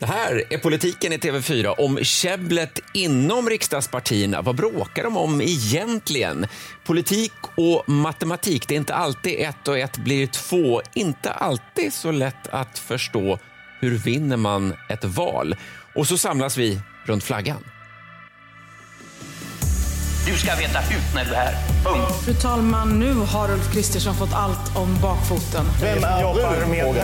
Det här är politiken i TV4 om käbblet inom riksdagspartierna. Vad bråkar de om egentligen? Politik och matematik, det är inte alltid ett och ett blir två. Inte alltid så lätt att förstå. Hur vinner man ett val? Och så samlas vi runt flaggan. Du ska veta hut när du är här. Punkt. Fru talman, nu har Ulf Kristersson fått allt om bakfoten. Vem är jobbar brun? med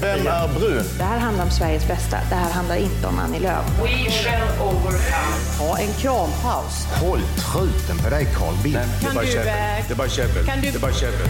Vem är brun? Det här handlar om Sveriges bästa. Det här handlar inte om Annie Lööf. We shall overcome. Ha en krampaus. Håll truten på dig Carl Bildt. Det är bara käbbel. Det är bara käbbel.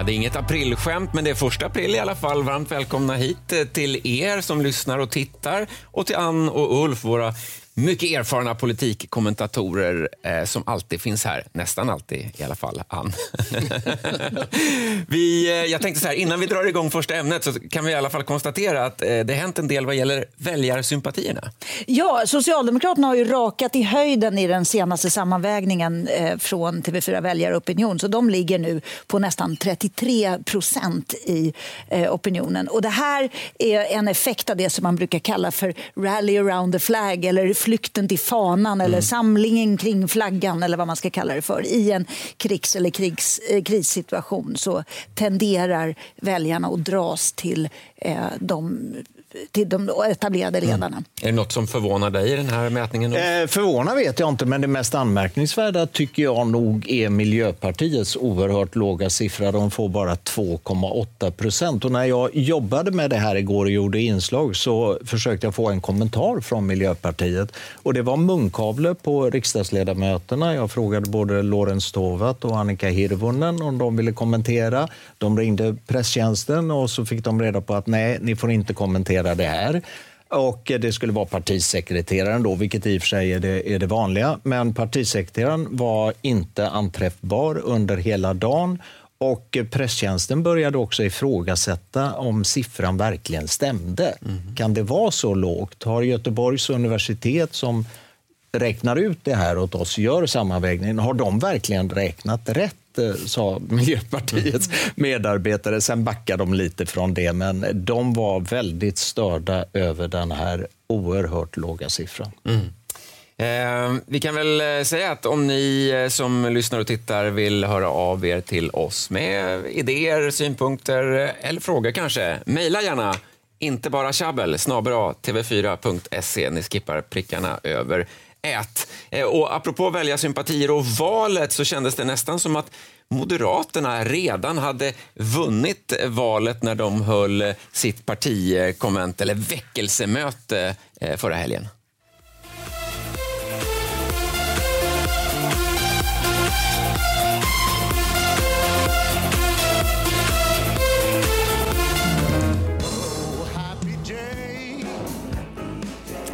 Ja, det är inget aprilskämt, men det är första april i alla fall. Varmt välkomna hit eh, till er som lyssnar och tittar och till Ann och Ulf, våra mycket erfarna politikkommentatorer eh, som alltid finns här. Nästan alltid i alla fall, Ann. vi, eh, jag tänkte så här, innan vi drar igång första ämnet så kan vi i alla fall konstatera att eh, det hänt en del vad gäller väljarsympatierna. Ja, Socialdemokraterna har ju rakat i höjden i den senaste sammanvägningen eh, från TV4 Väljaropinion. Så de ligger nu på nästan 33 procent i eh, opinionen. Och det här är en effekt av det som man brukar kalla för rally around the flag eller flykten till fanan eller samlingen kring flaggan eller vad man ska kalla det för. I en krigs eller krigs, eh, krissituation så tenderar väljarna att dras till eh, de till de etablerade ledarna. Är det något som förvånar dig i den här mätningen? Eh, förvånar vet jag inte, men det mest anmärkningsvärda tycker jag nog är Miljöpartiets oerhört låga siffra. De får bara 2,8 procent. Och när jag jobbade med det här igår och gjorde inslag så försökte jag få en kommentar från Miljöpartiet. Och det var munkavle på riksdagsledamöterna. Jag frågade både Lorentz Tovatt och Annika Hirvonen om de ville kommentera. De ringde presstjänsten och så fick de reda på att nej, ni får inte kommentera det här. Och det skulle vara partisekreteraren då, vilket i och för sig är det, är det vanliga. Men partisekreteraren var inte anträffbar under hela dagen. Och presstjänsten började också ifrågasätta om siffran verkligen stämde. Kan det vara så lågt? Har Göteborgs universitet som räknar ut det här åt oss, gör sammanvägningen, har de verkligen räknat rätt? Eh, sa Miljöpartiets medarbetare. Sen backade de lite från det, men de var väldigt störda över den här oerhört låga siffran. Eh, vi kan väl eh, säga att om ni eh, som lyssnar och tittar vill höra av er till oss med idéer, synpunkter eller frågor kanske, mejla gärna inte bara tjabbel, snabel tv4.se. Ni skippar prickarna över ät. Eh, och apropå välja sympatier och valet så kändes det nästan som att Moderaterna redan hade vunnit valet när de höll sitt partikonvent eller väckelsemöte eh, förra helgen.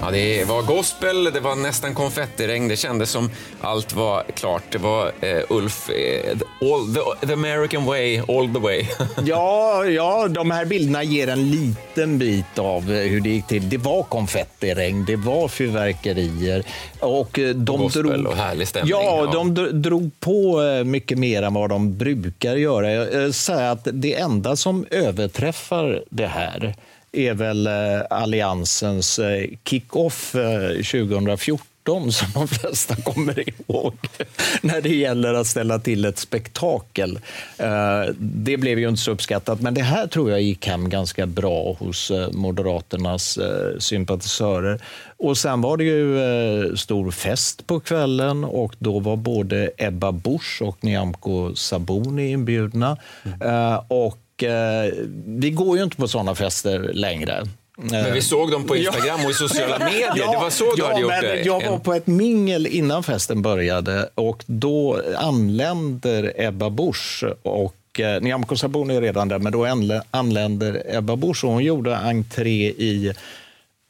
Ja, det var gospel, det var nästan konfettiregn, det kändes som allt var klart. Det var eh, Ulf, eh, all, the, the American way, all the way. Ja, ja, de här bilderna ger en liten bit av eh, hur det gick till. Det var konfettiregn, det var fyrverkerier. Och eh, de gospel drog, och härlig stämning, Ja, ja. de dr- drog på eh, mycket mer än vad de brukar göra. Jag säger att det enda som överträffar det här är väl eh, Alliansens eh, kick-off eh, 2014 som de flesta kommer ihåg när det gäller att ställa till ett spektakel. Eh, Det blev ju inte så uppskattat, men det här tror jag gick hem ganska bra hos eh, Moderaternas eh, sympatisörer. Och sen var det ju eh, stor fest på kvällen och då var både Ebba Busch och Nyamko Sabuni inbjudna. Eh, Och eh, vi går ju inte på sådana fester längre. Men vi såg dem på Instagram och i sociala medier. det var så du ja, hade gjort det. Jag var på ett mingel innan festen började och då anländer Ebba Busch och eh, Nyamko Sabuni är redan där, men då anlä- anländer Ebba Busch och hon gjorde entré i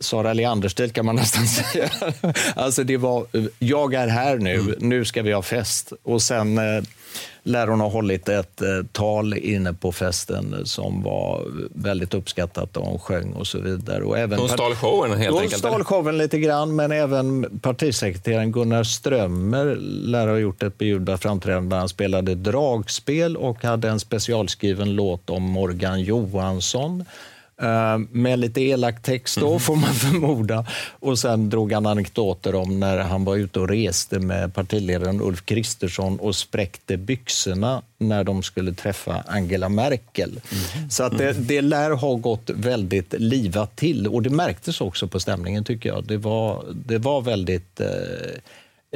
Sara Leander-stil kan man nästan säga. Alltså det var, jag är här nu, nu ska vi ha fest. Och sen eh, lär hon ha hållit ett eh, tal inne på festen som var väldigt uppskattat och hon sjöng och så vidare. Och även Hon stal showen helt hon enkelt. stal eller? showen lite grann, men även partisekreteraren Gunnar Strömmer lär ha gjort ett beljudrat framträdande där han spelade dragspel och hade en specialskriven låt om Morgan Johansson. Eh, Med lite elak text då, får man förmoda. Och sen drog han anekdoter om när han var ute och reste med partiledaren Ulf Kristersson och spräckte byxorna när de skulle träffa Angela Merkel. Så att det, det lär ha gått väldigt livat till och det märktes också på stämningen tycker jag. Det var, det var väldigt eh,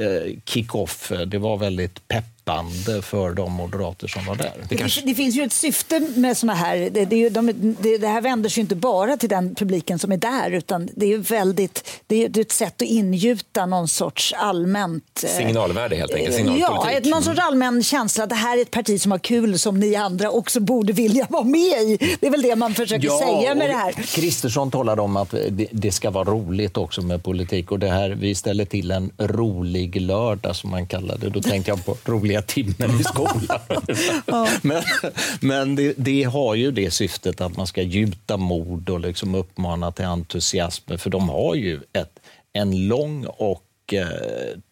eh, kick-off, det var väldigt peppande för de moderater som var där. Det, det finns ju ett syfte med såna här... Det, det, är ju, de, det, det här vänder sig ju inte bara till den publiken som är där utan det är väldigt, det är ett sätt att ingjuta någon sorts allmänt... eh, Signalvärde helt enkelt, Ja, signalpolitik. ett, någon sorts allmän känsla att det här är ett parti som har kul som ni andra också borde vilja vara med i. Det är väl det man försöker säga med det här. Kristersson talade om att det, det ska vara roligt också med politik. och det här, Vi ställer till en rolig lördag, som man kallar det. Då tänkte jag på roliga timmen i skolan. Men, men det, det har ju det syftet att man ska gjuta mod och liksom uppmana till entusiasm. För de har ju ett, en lång och eh,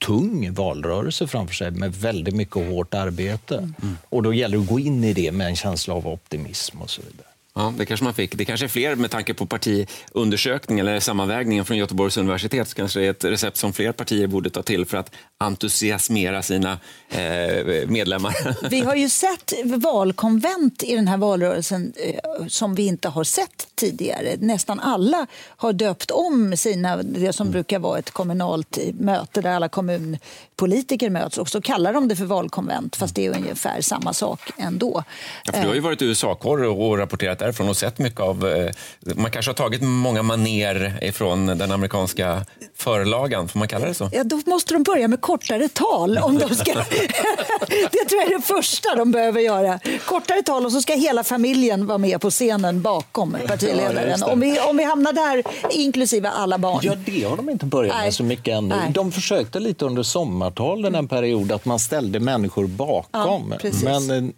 tung valrörelse framför sig med väldigt mycket hårt arbete. Och då gäller det att gå in i det med en känsla av optimism och så vidare. Ja, det kanske man fick. Det kanske är fler med tanke på partiundersökningen eller sammanvägningen från Göteborgs universitet. Så kanske det är ett recept som fler partier borde ta till för att entusiasmera sina eh, medlemmar. Vi har ju sett valkonvent i den här valrörelsen eh, som vi inte har sett tidigare. Nästan alla har döpt om sina, det som brukar vara ett kommunalt möte där alla kommunpolitiker möts och så kallar de det för valkonvent fast det är ungefär samma sak ändå. Ja, för du har ju varit i USA-korre och rapporterat därifrån och sett mycket av... Eh, man kanske har tagit många maner ifrån den amerikanska förlagan, får man kalla det så? Ja, då måste de börja med kortare tal. Om de ska... det tror jag är det första de behöver göra. Kortare tal och så ska hela familjen vara med på scenen bakom Ja, partiledaren. det. om, vi, om vi hamnar där, inklusive alla barn. Ja, det har de inte börjat Nej. med så mycket ännu. Nej. De försökte lite under sommartalen en period att man ställde människor bakom. Ja. Mm. men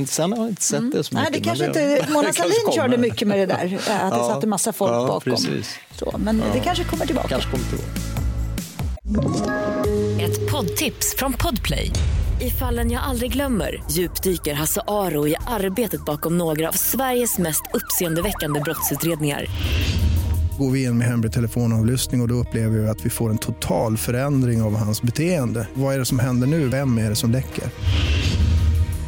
eh, sen har jag inte sett det så Nej, mycket. det kanske inte, Mona Sahlin kommer. körde mycket med det där. Att det Ja. satt en massa folk Ja, bakom. precis. Så, men det kanske kommer tillbaka. Kanske kommer tillbaka. Ett poddtips från Podplay. I fallen jag aldrig glömmer djupdyker Hasse Aro i arbetet bakom några av Sveriges mest uppseendeväckande brottsutredningar. Går vi in med hemlig telefonavlyssning och, och då upplever vi att vi får en total förändring av hans beteende. Vad är det som händer nu? Vem är det som läcker?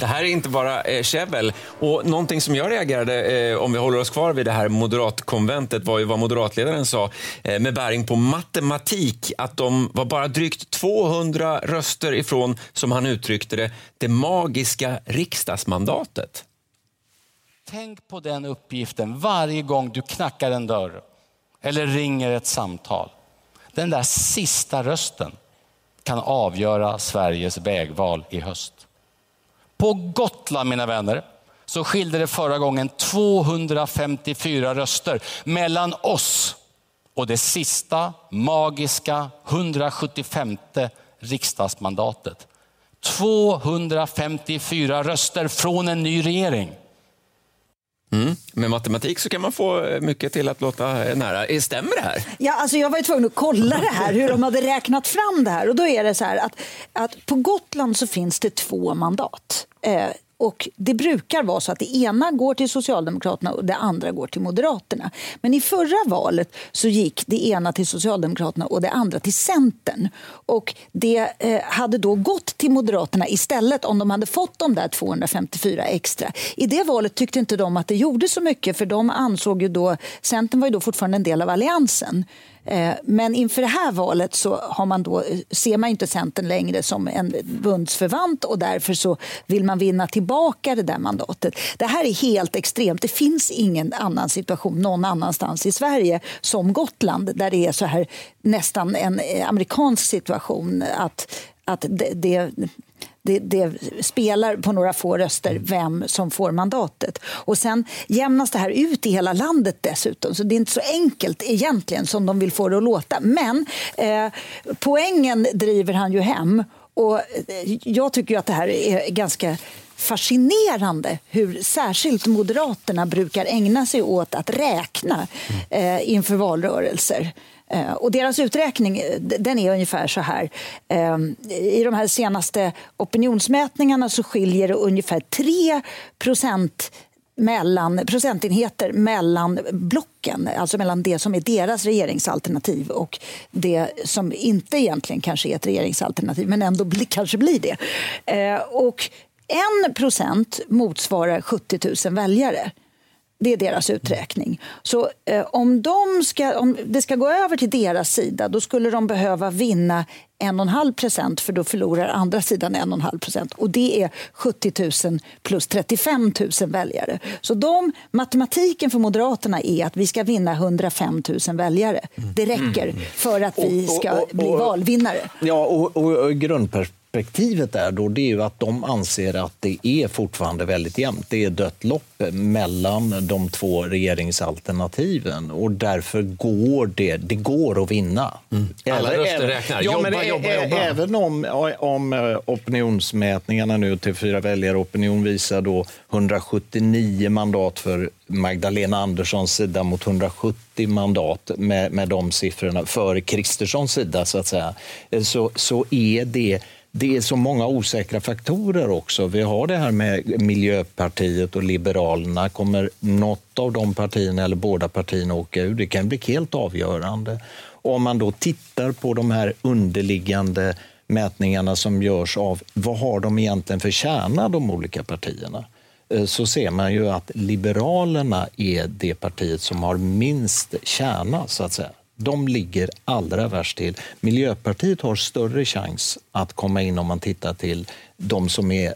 Det här är inte bara eh, käbbel. Och någonting som jag reagerade, eh, om vi håller oss kvar vid det här moderatkonventet, var ju vad moderatledaren sa eh, med bäring på matematik, att de var bara drygt 200 röster ifrån, som han uttryckte det, det magiska riksdagsmandatet. Tänk på den uppgiften varje gång du knackar en dörr eller ringer ett samtal. Den där sista rösten kan avgöra Sveriges vägval i höst. På Gotland, mina vänner, så skilde det förra gången 254 röster mellan oss och det sista magiska 175 riksdagsmandatet. 254 röster från en ny regering. Mm. Med matematik så kan man få mycket till att låta nära. Eh, stämmer det här? Ja, alltså jag var ju tvungen att kolla det här, hur de hade räknat fram det här. Och då är det så här att, att på Gotland så finns det två mandat. Eh, och Det brukar vara så att det ena går till Socialdemokraterna och det andra går till Moderaterna. Men i förra valet så gick det ena till Socialdemokraterna och det andra till Centern. Och Det eh, hade då gått till Moderaterna istället om de hade fått de där 254 extra. I det valet tyckte inte de att det gjorde så mycket för de ansåg ju då, Centern var ju då fortfarande en del av Alliansen. Eh, men inför det här valet så har man då, eh, ser man inte Centern längre som en bundsförvant och därför så vill man vinna tillbaka det där mandatet. Det här är helt extremt. Det finns ingen annan situation någon annanstans i Sverige som Gotland där det är så här nästan en eh, amerikansk situation att, att det, det det, det, spelar på några få röster vem som får mandatet. Och Sen jämnas det här ut i hela landet dessutom, så det är inte så enkelt egentligen som de vill få det att låta. Men eh, poängen driver han ju hem. Och eh, Jag tycker att det här är ganska fascinerande hur särskilt Moderaterna brukar ägna sig åt att räkna eh, inför valrörelser. Eh, och deras uträkning eh, den är ungefär så här. Ehm, I de här senaste opinionsmätningarna så skiljer det ungefär 3 procent mellan, procentenheter mellan blocken, alltså mellan det som är deras regeringsalternativ och det som inte egentligen kanske är ett regeringsalternativ, men ändå bli, kanske blir det. Eh, och en procent motsvarar 70 000 väljare. Det är deras uträkning. Så eh, om, de ska, om det ska gå över till deras sida då skulle de behöva vinna 1,5 procent för då förlorar andra sidan 1,5 procent. Och det är 70 000 plus 35 000 väljare. Så de, matematiken för Moderaterna är att vi ska vinna 105 000 väljare. Det räcker mm. för att vi ska bli valvinnare. Ja, och, och, och grundperspektivet perspektivet är då det är ju att de anser att det är fortfarande väldigt jämnt. Det är dött lopp mellan de två regeringsalternativen och därför går det, det går att vinna. Mm. Alla även, röster räknar. Ja, jobba, men jobba, jobba. Även om, om eh, opinionsmätningarna nu till fyra väljare opinion visar då 179 mandat för Magdalena Anderssons sida mot 170 mandat med, med de siffrorna för Kristerssons sida så att säga, så, så är det det är så många osäkra faktorer också. Vi har det här med Miljöpartiet och Liberalerna. Kommer något av de partierna eller båda partierna åka ur? Det kan bli helt avgörande. Och om man då tittar på de här underliggande mätningarna som görs av vad har de egentligen för kärna, de olika partierna? Eh, så ser man ju att Liberalerna är det partiet som har minst kärna, så att säga de ligger allra värst till. Miljöpartiet har större chans att komma in om man tittar till de som är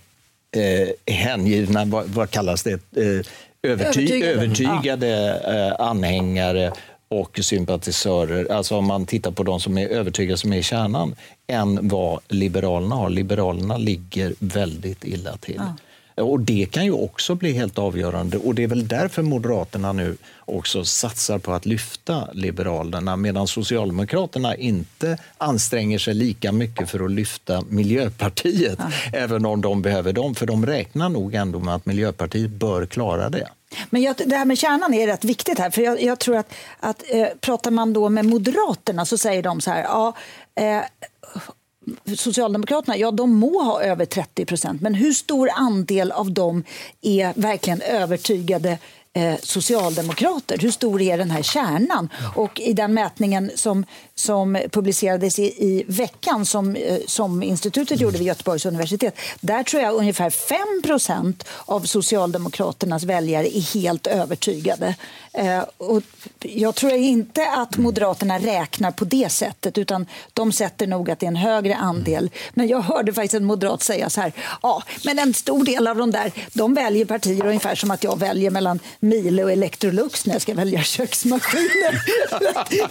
eh, hängivna, vad, vad kallas det, eh, överty övertygade, övertygade eh, anhängare och sympatisörer, alltså om man tittar på de som är övertygade som är i kärnan, än vad Liberalerna har. Liberalerna ligger väldigt illa till. Ja. Och Det kan ju också bli helt avgörande. och Det är väl därför Moderaterna nu också satsar på att lyfta Liberalerna medan Socialdemokraterna inte anstränger sig lika mycket för att lyfta Miljöpartiet, ja. även om de behöver dem. För de räknar nog ändå med att Miljöpartiet bör klara det. Men jag, det här med kärnan är rätt viktigt här. För jag, jag tror att, att eh, pratar man då med Moderaterna så säger de så här... Ja, eh, Socialdemokraterna ja, de må ha över 30 procent, men hur stor andel av dem är verkligen övertygade eh, socialdemokrater? Hur stor är den här kärnan? Och i den mätningen som, som publicerades i, i veckan som, eh, som institutet gjorde vid Göteborgs universitet, där tror jag ungefär 5% av Socialdemokraternas väljare är helt övertygade. Eh, och jag tror inte att Moderaterna räknar på det sättet utan de sätter nog att det är en högre andel. Men jag hörde faktiskt en moderat säga så här, ja, men en stor del av de där, de väljer partier ungefär som att jag väljer mellan Miele och Electrolux när jag ska välja köksmaskiner.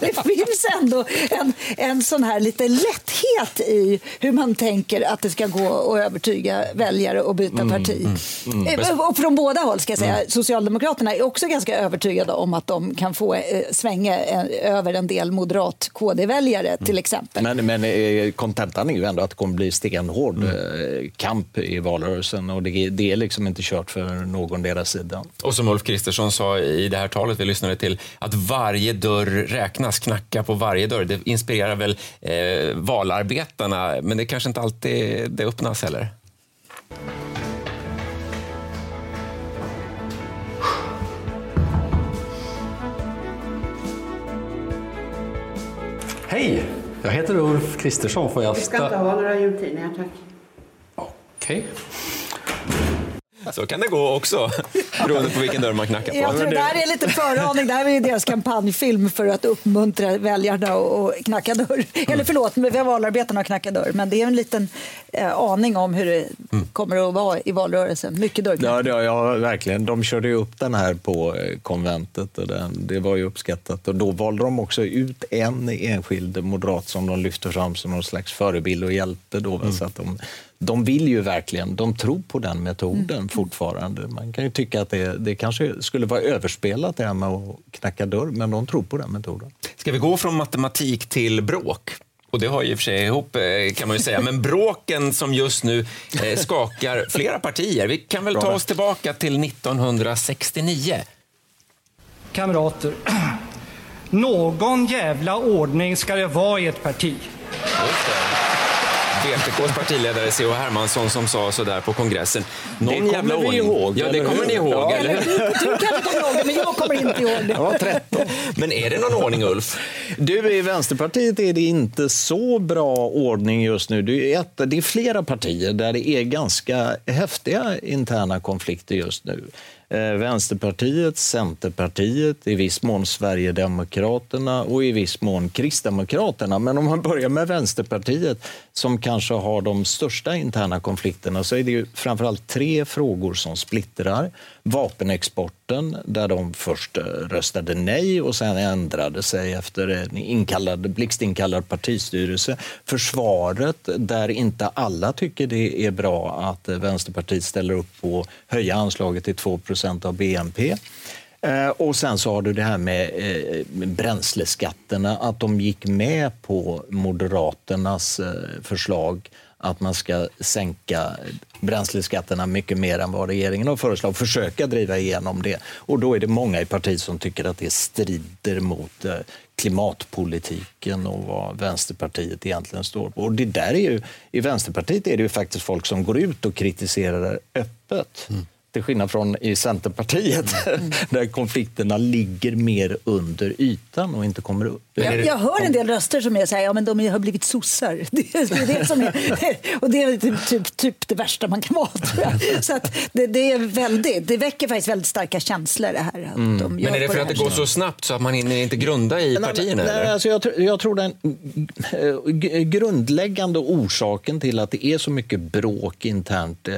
det finns ändå en, en sån här lite lätthet i hur man tänker att det ska gå att övertyga väljare och byta mm, parti. Mm, mm, mm. Och från båda håll ska jag säga. Mm. Socialdemokraterna är också ganska övertygade om att de kan få eh, svänga eh, över en del moderat KD-väljare till exempel. Men, men eh, kontentan är ju ändå att det kommer bli stenhård mm. kamp i valrörelsen och det, det är liksom inte kört för någon deras sida. Och som Ulf Kristersson sa i det här talet vi lyssnade till, att varje dörr räknas, knacka på varje dörr. Det inspirerar väl eh, valarbetarna, men det kanske inte alltid det öppnas heller. Hej! Jag heter Ulf Kristersson. Får jag Vi ska inte ha några jultidningar, tack. Okej. Okay. Så kan det gå också, beroende på vilken dörr man knackar på. Jag tror det här är lite föraning. Det här är ju deras kampanjfilm för att uppmuntra väljarna att knacka dörr. Eller förlåt, valarbetarna att knacka dörr. Men det är en liten eh, aning om hur det kommer att vara i valrörelsen. Mycket dörrknackning. Ja, ja, ja, verkligen. De körde ju upp den här på eh, konventet och den, det var ju uppskattat. Och då valde de också ut en enskild moderat som de lyfte fram som någon slags förebild och hjälte. Då, mm. så att de, de vill ju verkligen, de tror på den metoden mm. fortfarande. Man kan ju tycka att det, det kanske skulle vara överspelat det här med att knacka dörr, men de tror på den metoden. Ska vi gå från matematik till bråk? Och det har ju i och för sig ihop eh, kan man ju säga. Men bråken som just nu eh, skakar flera partier. Vi kan väl ta oss tillbaka till 1969. Kamrater, någon jävla ordning ska det vara i ett parti. VPKs partiledare C.H. Hermansson som sa så där på kongressen. Någon det kommer jävla vi ihåg. Ja, det kommer ni ihåg, ja, eller Du kanske kommer ihåg det, men jag kommer inte ihåg det. Jag var 13. Men är det någon ordning, Ulf? Du, i Vänsterpartiet är det inte så bra ordning just nu. Det är, ett, det är flera partier där det är ganska häftiga interna konflikter just nu. Eh, Vänsterpartiet, Centerpartiet, i viss mån Sverigedemokraterna och i viss mån Kristdemokraterna. Men om man börjar med Vänsterpartiet, som kanske har de största interna konflikterna, så är det ju framförallt tre frågor som splittrar. Vapenexporten, där de först eh, röstade nej och sen ändrade sig efter en inkallad, blixtinkallad partistyrelse. Försvaret, där inte alla tycker det är bra att eh, Vänsterpartiet ställer upp på att höja anslaget till 2 av BNP. Eh, och sen så har du det här med eh, bränsleskatterna, att de gick med på Moderaternas eh, förslag att man ska sänka bränsleskatterna mycket mer än vad regeringen har föreslagit, försöka driva igenom det. Och då är det många i partiet som tycker att det strider mot klimatpolitiken och vad Vänsterpartiet egentligen står på. Och det där är ju, I Vänsterpartiet är det ju faktiskt folk som går ut och kritiserar det öppet. Mm. Till skillnad från i Centerpartiet, mm. där konflikterna ligger mer under ytan och inte kommer upp. Jag, jag hör en del röster som är så här, ja men de har blivit sossar. Det är det som är, och det är typ, typ, typ det värsta man kan vara, tror jag. Så att det, det, är väldigt, det väcker faktiskt väldigt starka känslor det här. Att mm. de men är det för det att det går så snabbt så att man hinner inte grunda i partierna? Nej, nej, alltså jag, jag tror den grundläggande orsaken till att det är så mycket bråk internt eh,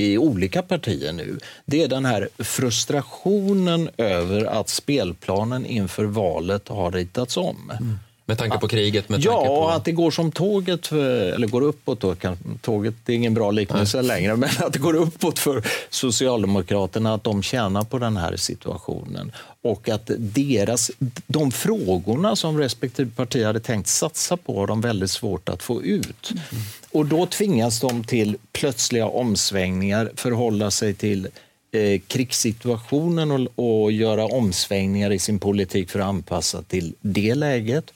i olika partier nu, det är den här frustrationen över att spelplanen inför valet har ritats om. Mm. Med tanke på kriget? Med ja, på... att det går som tåget, för, eller går uppåt. Då, tåget är ingen bra liknelse Nej. längre, men att det går uppåt för Socialdemokraterna, att de tjänar på den här situationen. Och att deras, de frågorna som respektive parti hade tänkt satsa på har de väldigt svårt att få ut. Mm. Och då tvingas de till plötsliga omsvängningar, förhålla sig till eh, krigssituationen och, och göra omsvängningar i sin politik för att anpassa till det läget.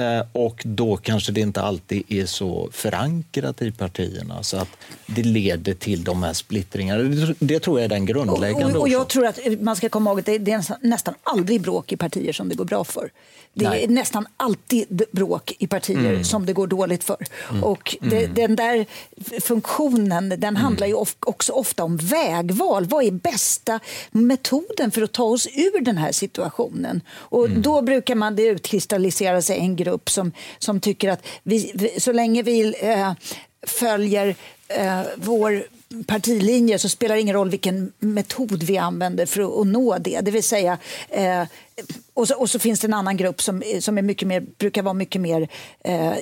Eh, och då kanske det inte alltid är så förankrat i partierna så att det leder till de här splittringarna. Det, tror jag är den grundläggande och, och, och Jag tror att man ska komma ihåg att det är nästan aldrig bråk i partier som det går bra för. Det är Nej. nästan alltid bråk i partier mm. som det går dåligt för. Mm. Och det, mm. den där funktionen den handlar ju också ofta om vägval. Vad är bästa metoden för att ta oss ur den här situationen? Och mm. Då brukar man det utkristallisera sig en grupp som, som tycker att vi, så länge vi äh, följer äh, vår partilinje så spelar det ingen roll vilken metod vi använder för att nå det. Det vill säga, eh, och, så, och, så, finns det en annan grupp som, som är mycket mer, brukar vara mycket mer eh,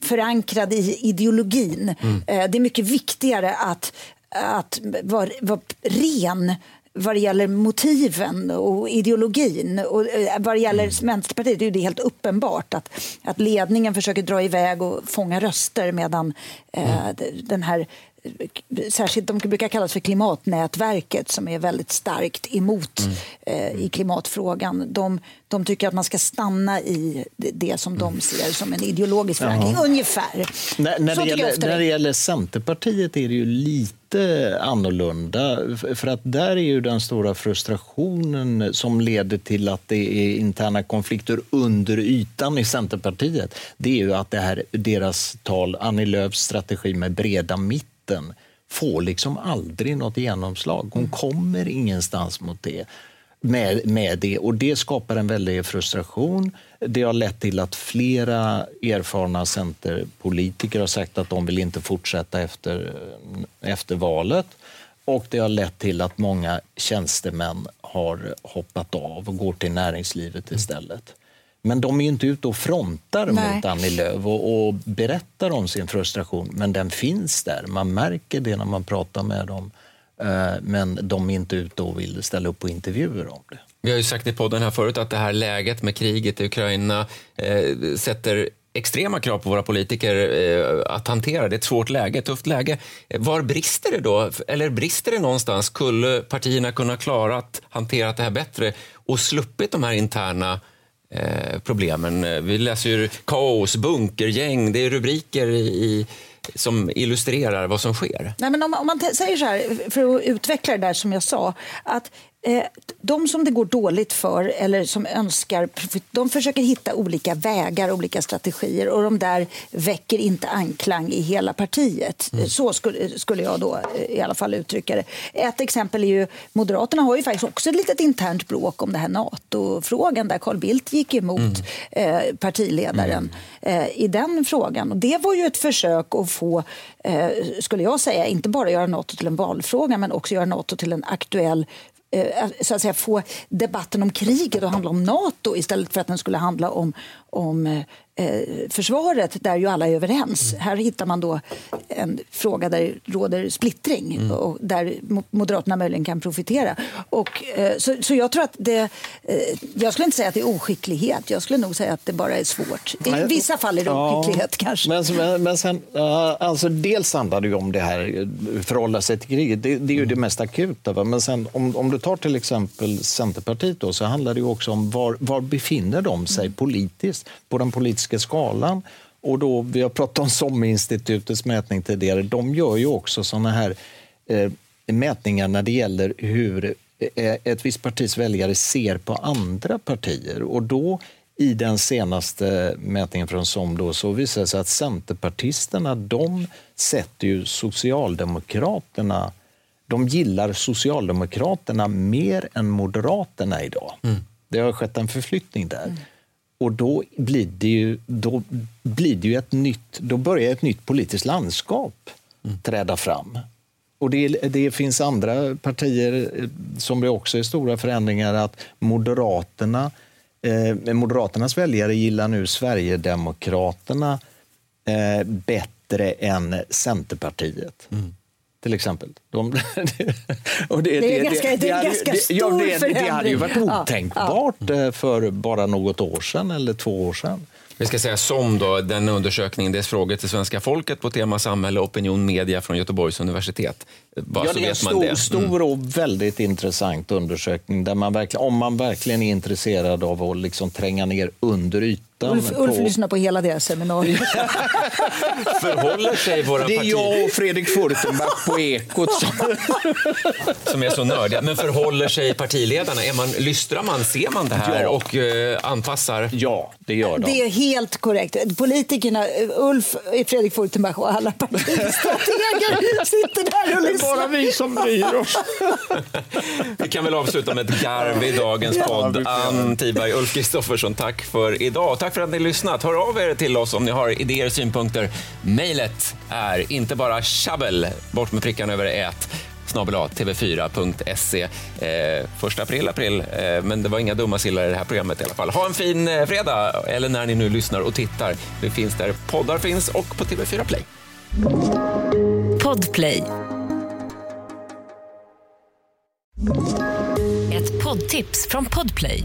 förankrad i ideologin. Mm. Eh, det är mycket viktigare att, att vara, vara ren vad det gäller motiven och ideologin. Och eh, vad det gäller mm. Vänsterpartiet är det helt uppenbart att, att ledningen försöker dra iväg och fånga röster medan eh, mm. den här särskilt de brukar kallas för klimatnätverket som är väldigt starkt emot mm. eh, i klimatfrågan. De, de tycker att man ska stanna i det som de mm. ser som en ideologisk förankring, ungefär. När, när, det gäller, när det gäller Centerpartiet är det ju lite annorlunda. För att där är ju den stora frustrationen som leder till att det är interna konflikter under ytan i Centerpartiet. Det är ju att det här, deras tal, Annie Lööfs strategi med breda mitt mitten får liksom aldrig något genomslag. Hon kommer ingenstans mot det. Med, med det och det skapar en väldig frustration. Det har lett till att flera erfarna centerpolitiker har sagt att de vill inte fortsätta efter, efter valet. Och det har lett till att många tjänstemän har hoppat av och går till näringslivet istället. Men de är inte ute och frontar Nej. mot Annie Lööf och, och berättar om sin frustration. Men den finns där. Man märker det när man pratar med dem. Eh, Men de är inte ute och vill ställa upp på intervjuer om det. Vi har ju sagt i podden här förut att det här läget med kriget i Ukraina eh, sätter extrema krav på våra politiker eh, att hantera. Det är ett svårt läge, ett tufft läge. Eh, Var brister det då? Eller brister det någonstans? Skulle partierna kunna klara att hantera det här bättre och sluppit de här interna eh, problemen? Vi läser ju kaos, bunkergäng, det är rubriker i, som illustrerar vad som sker. Nej, men om, om man säger så här, för att utveckla det där som jag sa, att de som det går dåligt för eller som önskar de försöker hitta olika vägar, olika strategier och de där väcker inte anklang i hela partiet. Så skulle, skulle jag då eh, i alla fall uttrycka det. Ett exempel är ju, Moderaterna har ju faktiskt också ett litet internt bråk om det här NATO-frågan där Carl Bildt gick emot eh, partiledaren eh, i den frågan. Och det var ju ett försök att få, eh, skulle jag säga, inte bara göra NATO till en valfråga men också göra NATO till en aktuell eh, Eh, så att säga, få debatten om kriget att handla om Nato istället för att den skulle handla om, om eh, eh, försvaret, där ju alla är överens. Här hittar man då en fråga där det råder splittring och där Mo- Moderaterna möjligen kan profitera. Och, eh, så, så jag tror att det... Eh, jag skulle inte säga att det är oskicklighet. Jag skulle nog säga att det bara är svårt. I vissa fall är det Ja, oskicklighet kanske. Men, men, sen, alltså dels handlar det ju om det här, förhålla sig till kriget. Det, det är ju det mest akuta. Va? Men sen, om, om du tar till exempel Centerpartiet då, så handlar det ju också om var, var befinner de sig politiskt på den politiska skalan. Och då, vi har pratat om SOM-institutets mätning tidigare. De gör ju också såna här eh, mätningar när det gäller hur eh, ett visst partis väljare ser på andra partier. Och då i den senaste mätningen från SOM då, så visar det sig att Centerpartisterna de sätter ju Socialdemokraterna de gillar Socialdemokraterna mer än Moderaterna idag. Det har skett en förflyttning där. Och då blir det ju, då blir det ju ett nytt, då börjar ett nytt politiskt landskap träda fram. Och det, det finns andra partier eh, som det också är stora förändringar att Moderaterna, eh, Moderaternas väljare gillar nu Sverigedemokraterna eh, bättre än Centerpartiet. Mm. Till exempel. De, och Det är ganska- det är hade- ganska det- ja, stor det, det hade ju varit förändring. Ja, otänkbart eh, för bara något år sedan eller två år sedan. Vi ska säga som då, den undersökningen, dess frågor till svenska folket på tema samhälle, opinion, media från Göteborgs universitet. Bara ja, så det är en stor, det. Mm. stor och väldigt intressant undersökning där man verkligen, om man verkligen är intresserad av att liksom tränga ner under ytan. Ulf, Ulf på- lyssnar på hela deras seminarium. Förhåller sig våra det är partier, jag och Fredrik Furtenbach på Ekot som... som är så nördiga, men förhåller sig partiledarna? Är man, lystrar man, ser man det här Ja. och eh, anpassar? Ja, det gör de. Det är helt korrekt. Politikerna, Ulf, Fredrik Furtenbach och alla partistrateger sitter där och lyssnar. vi som bryr oss. Vi kan väl avsluta med ett garv i dagens podd. det. Ann Tiberg, Ulf Kristoffersson, tack för idag. Tack för att ni har lyssnat. Hör av er till oss om ni har idéer, och synpunkter. Mejlet är inte bara tjabbel, bort med prickarna över ät, snabel tv4.se. Eh, första april, april, eh, men det var inga dumma sillar i det här programmet i alla fall. Ha en fin eh, fredag, eller när ni nu lyssnar och tittar. Vi finns där poddar finns och på TV4 Play. Podplay. Ett poddtips från Podplay.